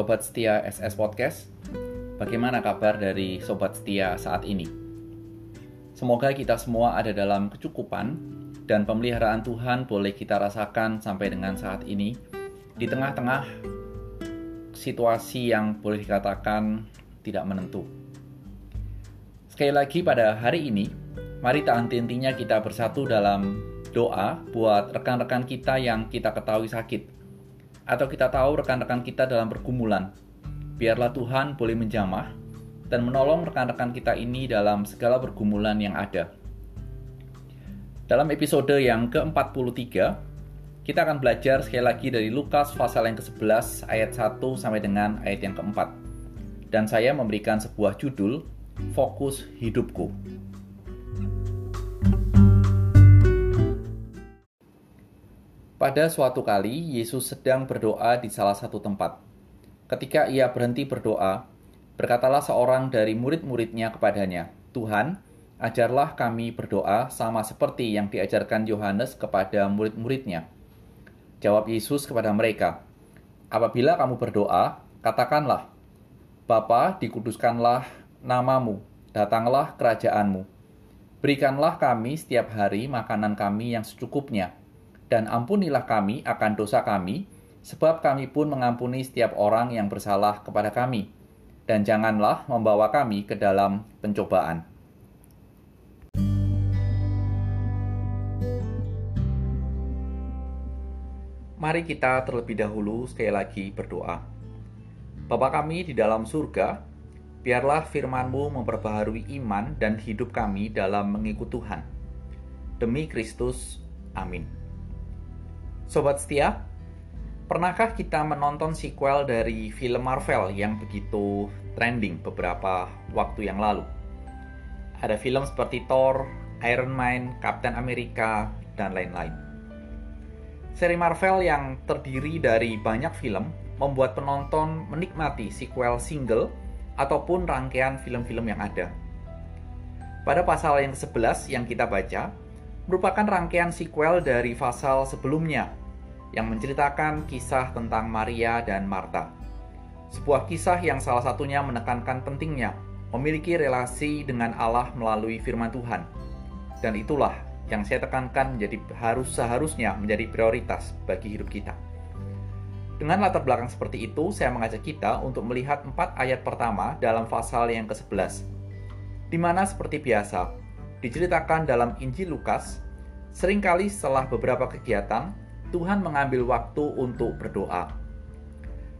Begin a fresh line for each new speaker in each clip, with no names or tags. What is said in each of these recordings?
Sobat setia SS Podcast, bagaimana kabar dari sobat setia saat ini? Semoga kita semua ada dalam kecukupan dan pemeliharaan Tuhan boleh kita rasakan sampai dengan saat ini di tengah-tengah situasi yang boleh dikatakan tidak menentu. Sekali lagi pada hari ini, mari tak henti-hentinya kita bersatu dalam doa buat rekan-rekan kita yang kita ketahui sakit atau kita tahu rekan-rekan kita dalam pergumulan. Biarlah Tuhan boleh menjamah dan menolong rekan-rekan kita ini dalam segala pergumulan yang ada. Dalam episode yang ke-43, kita akan belajar sekali lagi dari Lukas pasal yang ke-11 ayat 1 sampai dengan ayat yang ke-4. Dan saya memberikan sebuah judul, Fokus Hidupku. Pada suatu kali, Yesus sedang berdoa di salah satu tempat. Ketika ia berhenti berdoa, berkatalah seorang dari murid-muridnya kepadanya, "Tuhan, ajarlah kami berdoa sama seperti yang diajarkan Yohanes kepada murid-muridnya." Jawab Yesus kepada mereka, "Apabila kamu berdoa, katakanlah, Bapa, dikuduskanlah namamu, datanglah kerajaanmu. Berikanlah kami setiap hari makanan kami yang secukupnya." Dan ampunilah kami akan dosa kami, sebab kami pun mengampuni setiap orang yang bersalah kepada kami. Dan janganlah membawa kami ke dalam pencobaan. Mari kita terlebih dahulu sekali lagi berdoa. Bapa kami di dalam surga, biarlah firman-Mu memperbaharui iman dan hidup kami dalam mengikut Tuhan. Demi Kristus, amin. Sobat setia, pernahkah kita menonton sequel dari film Marvel yang begitu trending beberapa waktu yang lalu? Ada film seperti Thor, Iron Man, Captain America, dan lain-lain. Seri Marvel yang terdiri dari banyak film membuat penonton menikmati sequel single ataupun rangkaian film-film yang ada. Pada pasal yang ke-11 yang kita baca, merupakan rangkaian sequel dari pasal sebelumnya yang menceritakan kisah tentang Maria dan Marta. Sebuah kisah yang salah satunya menekankan pentingnya memiliki relasi dengan Allah melalui firman Tuhan. Dan itulah yang saya tekankan menjadi harus seharusnya menjadi prioritas bagi hidup kita. Dengan latar belakang seperti itu, saya mengajak kita untuk melihat empat ayat pertama dalam pasal yang ke-11. Di mana seperti biasa, diceritakan dalam Injil Lukas, sering kali setelah beberapa kegiatan, Tuhan mengambil waktu untuk berdoa.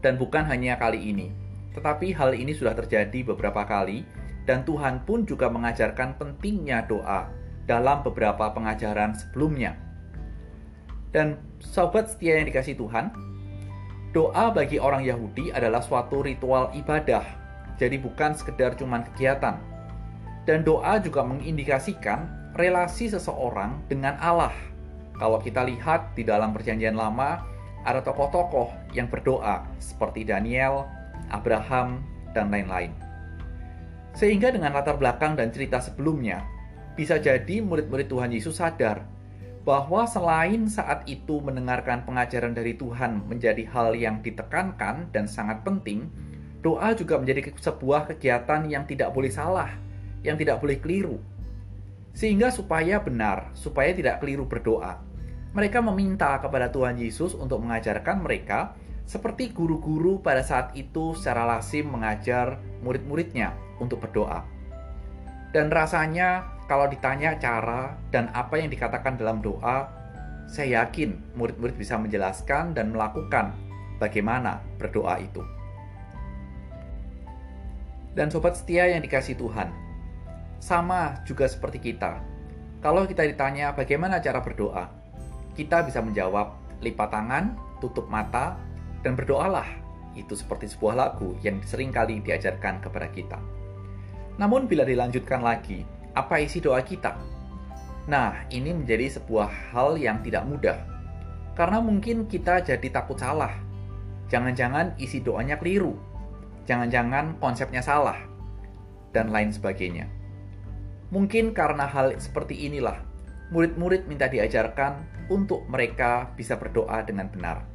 Dan bukan hanya kali ini, tetapi hal ini sudah terjadi beberapa kali, dan Tuhan pun juga mengajarkan pentingnya doa dalam beberapa pengajaran sebelumnya. Dan sobat setia yang dikasih Tuhan, doa bagi orang Yahudi adalah suatu ritual ibadah, jadi bukan sekedar cuman kegiatan. Dan doa juga mengindikasikan relasi seseorang dengan Allah kalau kita lihat di dalam Perjanjian Lama, ada tokoh-tokoh yang berdoa seperti Daniel, Abraham, dan lain-lain. Sehingga dengan latar belakang dan cerita sebelumnya, bisa jadi murid-murid Tuhan Yesus sadar bahwa selain saat itu mendengarkan pengajaran dari Tuhan menjadi hal yang ditekankan dan sangat penting, doa juga menjadi sebuah kegiatan yang tidak boleh salah, yang tidak boleh keliru. Sehingga supaya benar, supaya tidak keliru berdoa, mereka meminta kepada Tuhan Yesus untuk mengajarkan mereka seperti guru-guru pada saat itu secara lasim mengajar murid-muridnya untuk berdoa. Dan rasanya kalau ditanya cara dan apa yang dikatakan dalam doa, saya yakin murid-murid bisa menjelaskan dan melakukan bagaimana berdoa itu. Dan sobat setia yang dikasih Tuhan, sama juga seperti kita. Kalau kita ditanya bagaimana cara berdoa, kita bisa menjawab lipat tangan, tutup mata, dan berdoalah. Itu seperti sebuah lagu yang sering kali diajarkan kepada kita. Namun bila dilanjutkan lagi, apa isi doa kita? Nah, ini menjadi sebuah hal yang tidak mudah. Karena mungkin kita jadi takut salah. Jangan-jangan isi doanya keliru. Jangan-jangan konsepnya salah. Dan lain sebagainya. Mungkin karena hal seperti inilah murid-murid minta diajarkan untuk mereka bisa berdoa dengan benar.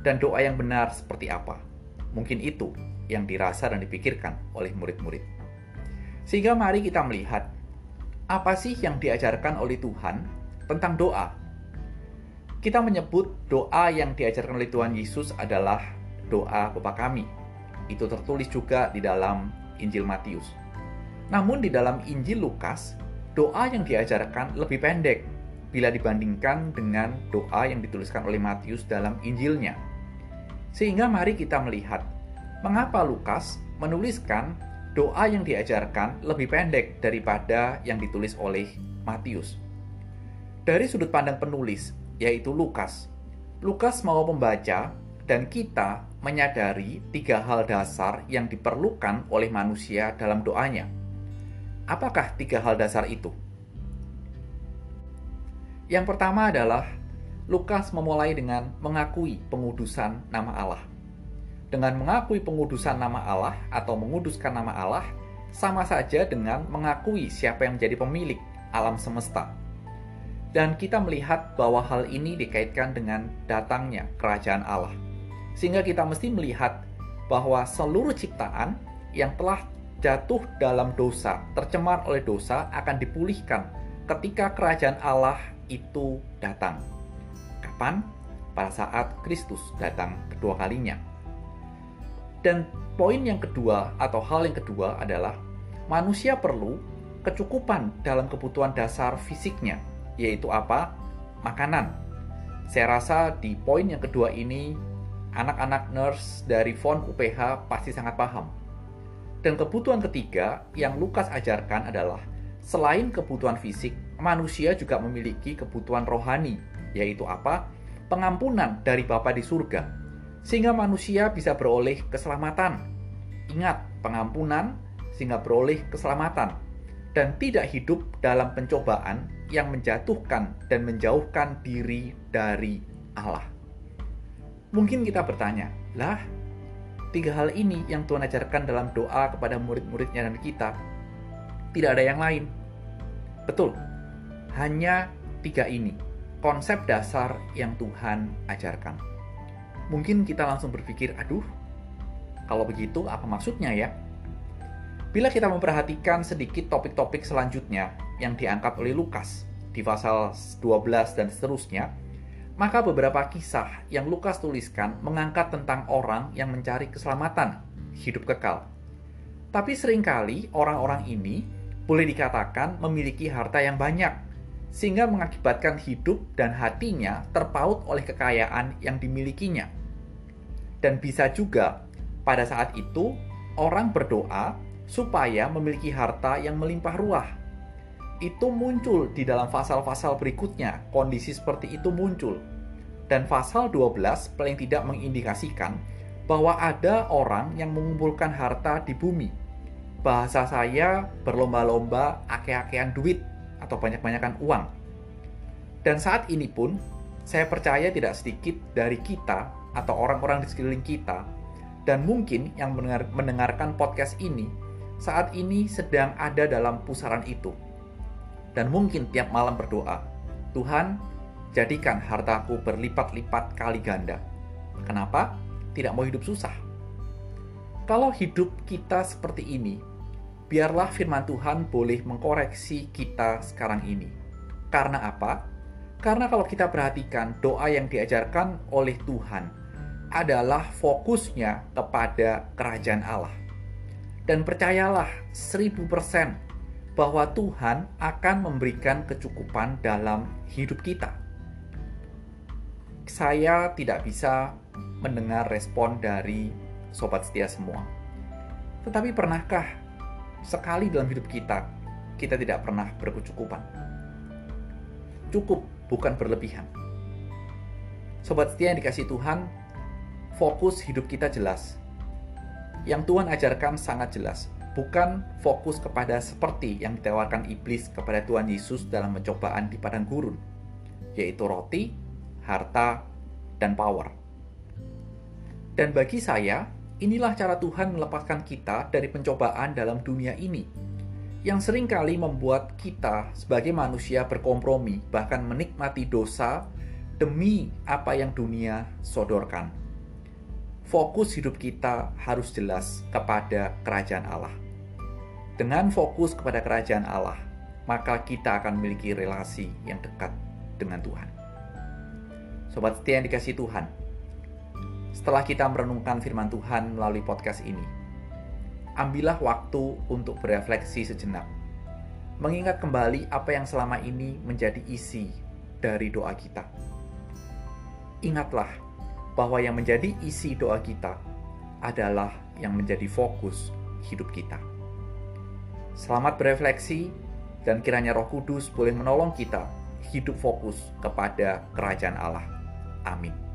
Dan doa yang benar seperti apa? Mungkin itu yang dirasa dan dipikirkan oleh murid-murid. Sehingga mari kita melihat apa sih yang diajarkan oleh Tuhan tentang doa. Kita menyebut doa yang diajarkan oleh Tuhan Yesus adalah doa Bapa kami. Itu tertulis juga di dalam Injil Matius. Namun di dalam Injil Lukas, doa yang diajarkan lebih pendek bila dibandingkan dengan doa yang dituliskan oleh Matius dalam Injilnya. Sehingga mari kita melihat mengapa Lukas menuliskan doa yang diajarkan lebih pendek daripada yang ditulis oleh Matius. Dari sudut pandang penulis, yaitu Lukas, Lukas mau membaca dan kita menyadari tiga hal dasar yang diperlukan oleh manusia dalam doanya. Apakah tiga hal dasar itu? Yang pertama adalah Lukas memulai dengan mengakui pengudusan nama Allah. Dengan mengakui pengudusan nama Allah atau menguduskan nama Allah, sama saja dengan mengakui siapa yang menjadi pemilik alam semesta. Dan kita melihat bahwa hal ini dikaitkan dengan datangnya kerajaan Allah. Sehingga kita mesti melihat bahwa seluruh ciptaan yang telah jatuh dalam dosa, tercemar oleh dosa akan dipulihkan ketika kerajaan Allah itu datang. Kapan? Pada saat Kristus datang kedua kalinya. Dan poin yang kedua atau hal yang kedua adalah manusia perlu kecukupan dalam kebutuhan dasar fisiknya, yaitu apa? Makanan. Saya rasa di poin yang kedua ini anak-anak nurse dari FON UPH pasti sangat paham. Dan kebutuhan ketiga yang Lukas ajarkan adalah selain kebutuhan fisik, manusia juga memiliki kebutuhan rohani, yaitu apa? Pengampunan dari Bapa di surga, sehingga manusia bisa beroleh keselamatan. Ingat, pengampunan sehingga beroleh keselamatan dan tidak hidup dalam pencobaan yang menjatuhkan dan menjauhkan diri dari Allah. Mungkin kita bertanya, lah, tiga hal ini yang Tuhan ajarkan dalam doa kepada murid-muridnya dan kita, tidak ada yang lain. Betul, hanya tiga ini, konsep dasar yang Tuhan ajarkan. Mungkin kita langsung berpikir, aduh, kalau begitu apa maksudnya ya? Bila kita memperhatikan sedikit topik-topik selanjutnya yang diangkat oleh Lukas di pasal 12 dan seterusnya, maka beberapa kisah yang Lukas tuliskan mengangkat tentang orang yang mencari keselamatan, hidup kekal. Tapi sering kali orang-orang ini boleh dikatakan memiliki harta yang banyak, sehingga mengakibatkan hidup dan hatinya terpaut oleh kekayaan yang dimilikinya. Dan bisa juga pada saat itu orang berdoa supaya memiliki harta yang melimpah ruah. Itu muncul di dalam pasal-pasal berikutnya, kondisi seperti itu muncul. Dan pasal 12 paling tidak mengindikasikan bahwa ada orang yang mengumpulkan harta di bumi bahasa saya berlomba-lomba ake-akean duit atau banyak-banyakan uang. Dan saat ini pun, saya percaya tidak sedikit dari kita atau orang-orang di sekeliling kita, dan mungkin yang mendengar, mendengarkan podcast ini, saat ini sedang ada dalam pusaran itu. Dan mungkin tiap malam berdoa, Tuhan, jadikan hartaku berlipat-lipat kali ganda. Kenapa? Tidak mau hidup susah. Kalau hidup kita seperti ini, biarlah firman Tuhan boleh mengkoreksi kita sekarang ini. Karena apa? Karena kalau kita perhatikan doa yang diajarkan oleh Tuhan adalah fokusnya kepada kerajaan Allah. Dan percayalah seribu persen bahwa Tuhan akan memberikan kecukupan dalam hidup kita. Saya tidak bisa mendengar respon dari sobat setia semua. Tetapi pernahkah sekali dalam hidup kita, kita tidak pernah berkecukupan. Cukup, bukan berlebihan. Sobat setia yang dikasih Tuhan, fokus hidup kita jelas. Yang Tuhan ajarkan sangat jelas, bukan fokus kepada seperti yang ditawarkan iblis kepada Tuhan Yesus dalam pencobaan di padang gurun, yaitu roti, harta, dan power. Dan bagi saya, Inilah cara Tuhan melepaskan kita dari pencobaan dalam dunia ini, yang sering kali membuat kita sebagai manusia berkompromi, bahkan menikmati dosa demi apa yang dunia sodorkan. Fokus hidup kita harus jelas kepada kerajaan Allah. Dengan fokus kepada kerajaan Allah, maka kita akan memiliki relasi yang dekat dengan Tuhan. Sobat setia yang dikasih Tuhan, setelah kita merenungkan firman Tuhan melalui podcast ini, ambillah waktu untuk berefleksi sejenak. Mengingat kembali apa yang selama ini menjadi isi dari doa kita. Ingatlah bahwa yang menjadi isi doa kita adalah yang menjadi fokus hidup kita. Selamat berefleksi, dan kiranya Roh Kudus boleh menolong kita hidup fokus kepada kerajaan Allah. Amin.